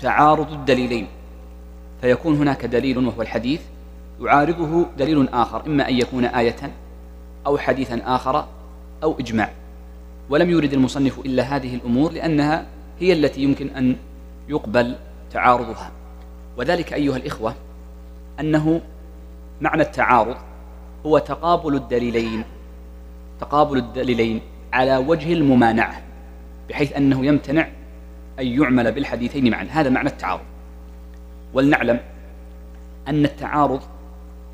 تعارض الدليلين. فيكون هناك دليل وهو الحديث يعارضه دليل آخر إما أن يكون آية أو حديثا آخر أو إجماع. ولم يرد المصنف إلا هذه الأمور لأنها هي التي يمكن أن يقبل تعارضها. وذلك أيها الإخوة أنه معنى التعارض هو تقابل الدليلين تقابل الدليلين على وجه الممانعة بحيث أنه يمتنع أن يعمل بالحديثين معا. هذا معنى التعارض. ولنعلم أن التعارض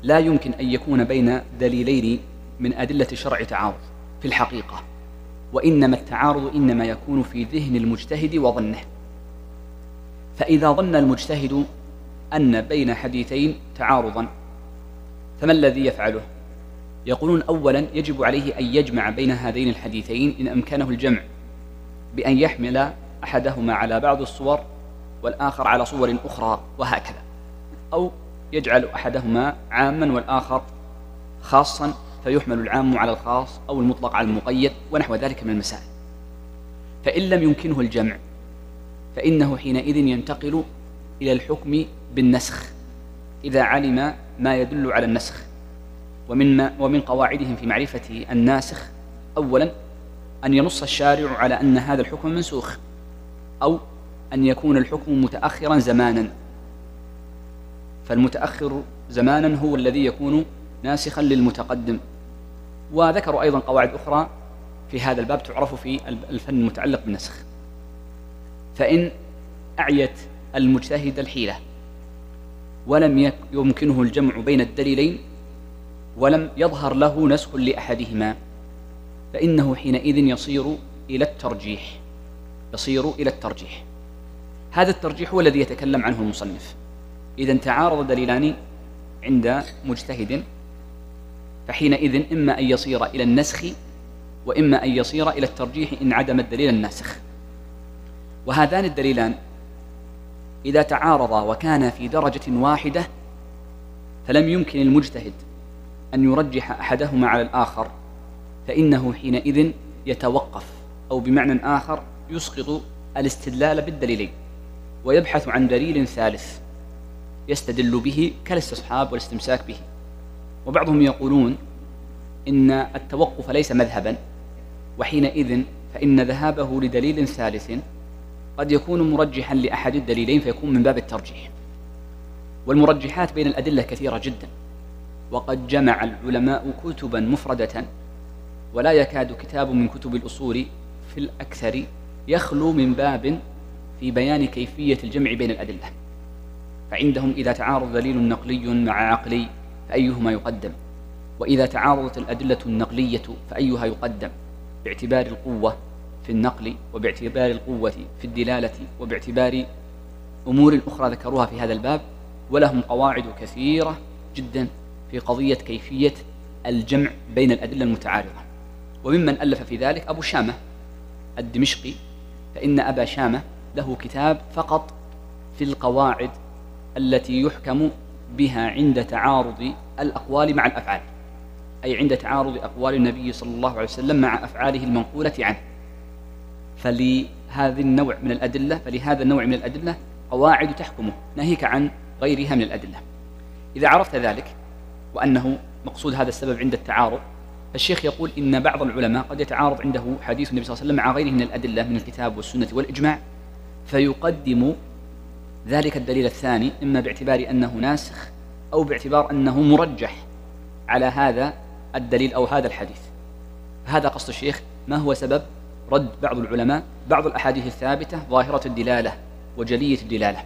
لا يمكن أن يكون بين دليلين من أدلة الشرع تعارض في الحقيقة. وإنما التعارض إنما يكون في ذهن المجتهد وظنه. فإذا ظن المجتهد أن بين حديثين تعارضا فما الذي يفعله؟ يقولون أولا يجب عليه أن يجمع بين هذين الحديثين إن أمكنه الجمع بأن يحمل أحدهما على بعض الصور والآخر على صور أخرى وهكذا. أو يجعل أحدهما عاما والآخر خاصا فيحمل العام على الخاص أو المطلق على المقيد ونحو ذلك من المسائل. فإن لم يمكنه الجمع فإنه حينئذ ينتقل إلى الحكم بالنسخ إذا علم ما يدل على النسخ ومن, ما ومن قواعدهم في معرفة الناسخ أولا أن ينص الشارع على أن هذا الحكم منسوخ. أو أن يكون الحكم متأخرا زمانا. فالمتأخر زمانا هو الذي يكون ناسخا للمتقدم. وذكروا أيضا قواعد أخرى في هذا الباب تعرف في الفن المتعلق بالنسخ. فإن أعيت المجتهد الحيلة ولم يمكنه الجمع بين الدليلين ولم يظهر له نسخ لأحدهما فإنه حينئذ يصير إلى الترجيح. يصير إلى الترجيح. هذا الترجيح هو الذي يتكلم عنه المصنف. إذا تعارض دليلان عند مجتهد فحينئذ إما أن يصير إلى النسخ وإما أن يصير إلى الترجيح إن عدم الدليل الناسخ. وهذان الدليلان إذا تعارضا وكانا في درجة واحدة فلم يمكن المجتهد أن يرجح أحدهما على الآخر فإنه حينئذ يتوقف أو بمعنى آخر يسقط الاستدلال بالدليلين ويبحث عن دليل ثالث يستدل به كالاستصحاب والاستمساك به. وبعضهم يقولون إن التوقف ليس مذهبا وحينئذ فإن ذهابه لدليل ثالث قد يكون مرجحا لأحد الدليلين فيكون من باب الترجيح. والمرجحات بين الأدلة كثيرة جدا وقد جمع العلماء كتبا مفردة ولا يكاد كتاب من كتب الأصول في الأكثر يخلو من باب في بيان كيفية الجمع بين الأدلة. فعندهم إذا تعارض دليل نقلي مع عقلي فأيهما يقدم. وإذا تعارضت الأدلة النقلية فأيها يقدم. باعتبار القوة في النقل وباعتبار القوة في الدلالة وباعتبار أمور أخرى ذكروها في هذا الباب ولهم قواعد كثيرة جدا في قضية كيفية الجمع بين الأدلة المتعارضة. وممن ألف في ذلك أبو شامة الدمشقي فإن أبا شامة له كتاب فقط في القواعد التي يحكم بها عند تعارض الأقوال مع الأفعال أي عند تعارض أقوال النبي صلى الله عليه وسلم مع أفعاله المنقولة عنه. فلهذا النوع من الأدلة فلهذا النوع من الأدلة قواعد تحكمه ناهيك عن غيرها من الأدلة. إذا عرفت ذلك وأنه مقصود هذا السبب عند التعارض فالشيخ يقول إن بعض العلماء قد يتعارض عنده حديث النبي صلى الله عليه وسلم مع غيره من الأدلة من الكتاب والسنة والإجماع فيقدم ذلك الدليل الثاني إما باعتبار أنه ناسخ أو باعتبار أنه مرجح على هذا الدليل أو هذا الحديث. هذا قصد الشيخ ما هو سبب رد بعض العلماء بعض الأحاديث الثابتة ظاهرة الدلالة وجلية الدلالة.